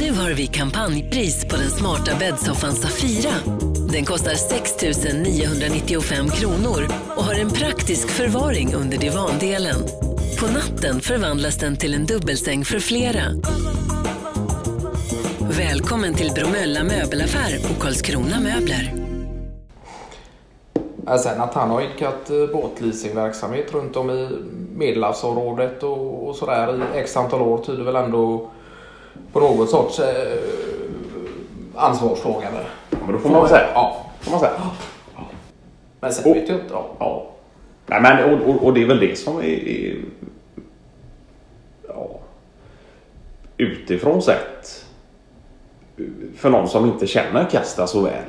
Nu har vi kampanjpris på den smarta bäddsoffan Safira. Den kostar 6 995 kronor och har en praktisk förvaring under divandelen. På natten förvandlas den till en dubbelsäng för flera. Välkommen till Bromölla möbelaffär och Karlskrona möbler. Sen att han har idkat eh, båtleasingverksamhet runt om i Medelhavsområdet och, och sådär i x antal år tyder väl ändå på något sorts eh, ansvarstagande. Men då får man säga. Ja. Får man säga. Men sen Och- vet jag inte. Ja. Ja. Nej, men, och, och, och det är väl det som är... är ja, utifrån sett. För någon som inte känner Kasta så väl.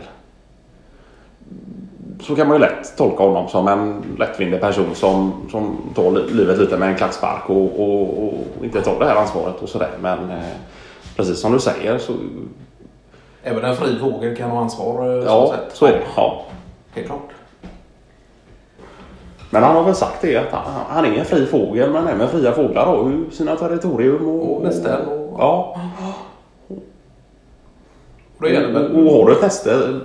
Så kan man ju lätt tolka honom som en lättvindig person som, som tar li- livet lite med en klackspark och, och, och inte tar det här ansvaret och sådär. Men eh, precis som du säger så... Även en fri fågel kan ha ansvar. eh, Ja, sätt. så är det. Ja. Helt klart. Men han har väl sagt det att han, han är en fri fågel men även fria fåglar har ju sina territorium och, Och nästen och- Ja. Och. Och, och har du ett näste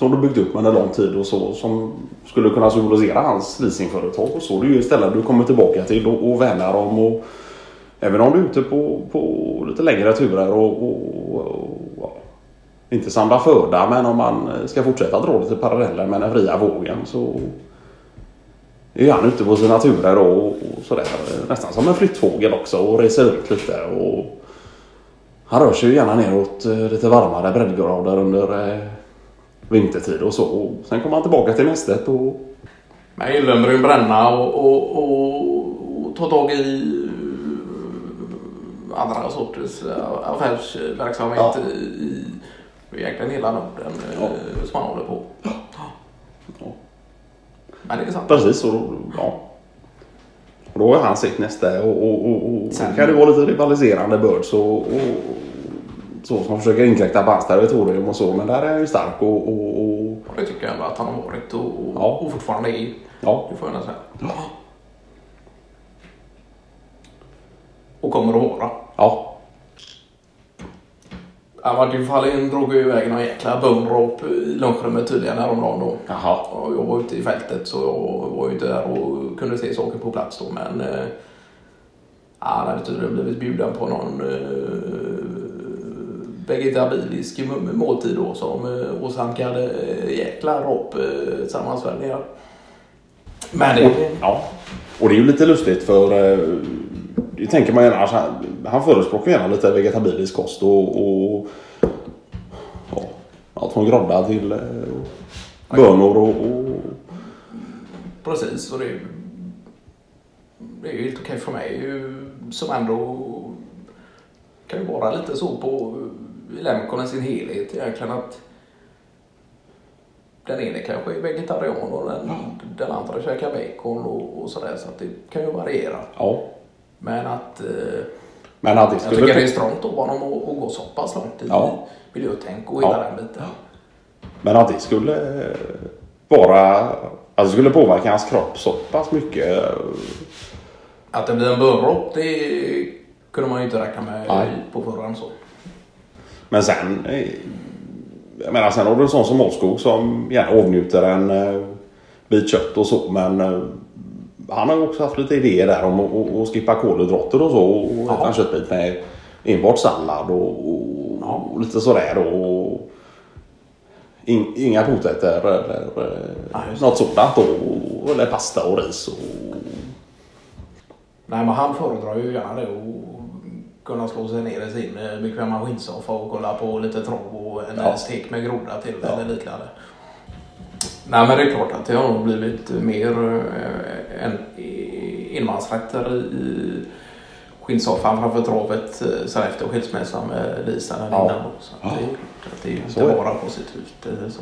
som du byggt upp under lång tid och så som skulle kunna symbolisera hans leasingföretag och så. Det är ju istället du kommer tillbaka till och, och värnar om och även om du är ute på, på lite längre turer och, och, och ja, inte samla föda men om man ska fortsätta dra lite paralleller med den fria vågen så är han ute på sina turer och, och sådär. Nästan som en flyttfågel också och reser runt lite. Och han rör sig ju gärna neråt eh, lite varmare breddgrader under eh, vintertid och så. Och sen kommer han tillbaka till nästet och Men Gyllenbrun bränna och, och, och, och ta tag i eh, andra sorters eh, affärsverksamhet Ja. i, i egentligen hela Norden Ja. eh, som han håller på. Ja. Men det är sant. precis så. Ja. Och då är han sitt näste och, och, och, och Sen- sen kan det vara lite rivaliserande birds och, och så som försöker inkräkta på hans territorium och så. Men där är han ju stark och, och, och det tycker jag ändå att han har varit och, och, Ja. och fortfarande är. ja. Det får jag säga. Och kommer att vara. Ja. Ja, Martin Fahlin drog ju iväg någon jäkla bumrop i lunchrummet tydligen häromdagen då. Jaha. Och jag var ute i fältet så jag var ju inte där och kunde se saker på plats då men eh, ja, han hade tydligen blivit bjuden på någon eh, vegetabilisk måltid då som eh, åsamkade eh, jäkla rop eh, sammansvärjningar. Men det... Ja. Och det är ju lite lustigt för eh, det tänker man gärna. Alltså, han, han förespråkar gärna lite vegetabilisk kost och, och ja, allt från groddar till eh, bönor och, och Precis, och det, det är ju helt okej för mig ju, som ändå kan ju vara lite så på Lemcon i sin helhet egentligen att den ene kanske är vegetarian och den, den andra käkar bacon och, och sådär så att det kan ju variera. ja. Men att eh, Men att det jag skulle... tycker det är strångt av honom att, att gå så pass långt i Ja. miljötänk och hela Ja. den biten. Men att det skulle eh, vara... Att det skulle påverka hans kropp så pass mycket. eh, Att det blir en bönropp det kunde man ju inte räkna med Nej. på förhand så. Men sen... eh, Jag menar sen har du en sån som Åskog som gärna avnjuter en eh, bit kött och så men eh, han har ju också haft lite idéer där om att- skippa kolhydrater och så och Ja. äta en köttbit med enbart sallad och, och, och lite sådär och in, inga potäter eller Ja, något sådant och, eller pasta och ris och Nej, men han föredrar ju gärna det och kunna slå sig ner i sin eh, bekväma skinnsoffa och kolla på lite trav och en Ja. stek med groda till Ja. eller liknande. Nej, men det är klart att det har nog blivit mer eh, i- enmansrätter i, skinnsoffan framför travet eh, sen efter skilsmässan med Lisa än Ja. innan. Så att det är klart att det är ju inte är bara positivt. Så.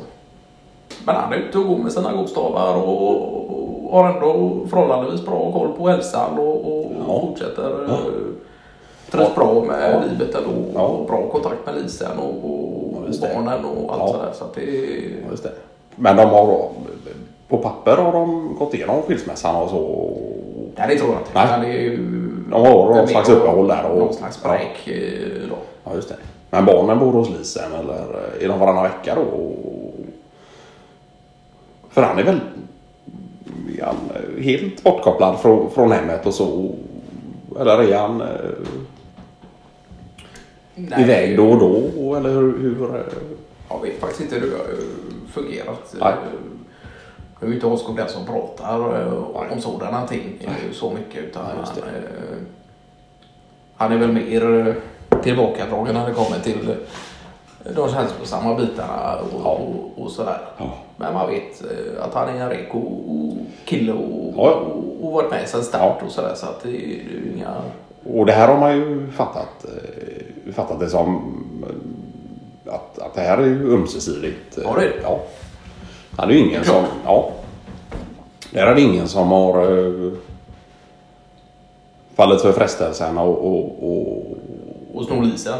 Men han är ute och går med sina godstavar och, och har ändå förhållandevis bra koll på hälsan och, och Ja. fortsätter Ja. Ja. trivs bra med Ja. livet ändå. Ja. Och bra kontakt med Lisen och, och, Ja, barnen och allt Ja. sådär. Så det. Ja, det. Men de har på papper har de gått igenom skilsmässan och så. Nej, det tror jag inte. Nej. Det är ju, De har någon slags uppehåll där och- Någon slags break. eh, Då. Ja, just det. Men barnen bor hos Lisen eller är de varannan vecka då? För han är väl helt bortkopplad från, från hemmet och så? Eller är han eh, Nej, iväg då och då? Eller hur? hur Jag vet faktiskt inte hur det har fungerat. Nej. Jag är inte Oskar den som pratar eh, Nej. om sådana ting eh, så mycket. Utan han, eh, han är väl mer tillbakadragen när det kommer till de känslosamma bitarna och, Ja. och, och sådär. Ja. Men man vet att han är en reko kille och, Ja, och, och varit med sedan start och sådär. Så att det, det är inga... Och det här har man ju fattat, fattat det som eh, att, att det här är ju ömsesidigt. Ja, det. Ja. Det är ju ingen som... Ja. Där är det ingen som har eh, fallit för frestelsen och, och, och Och snor Lisa.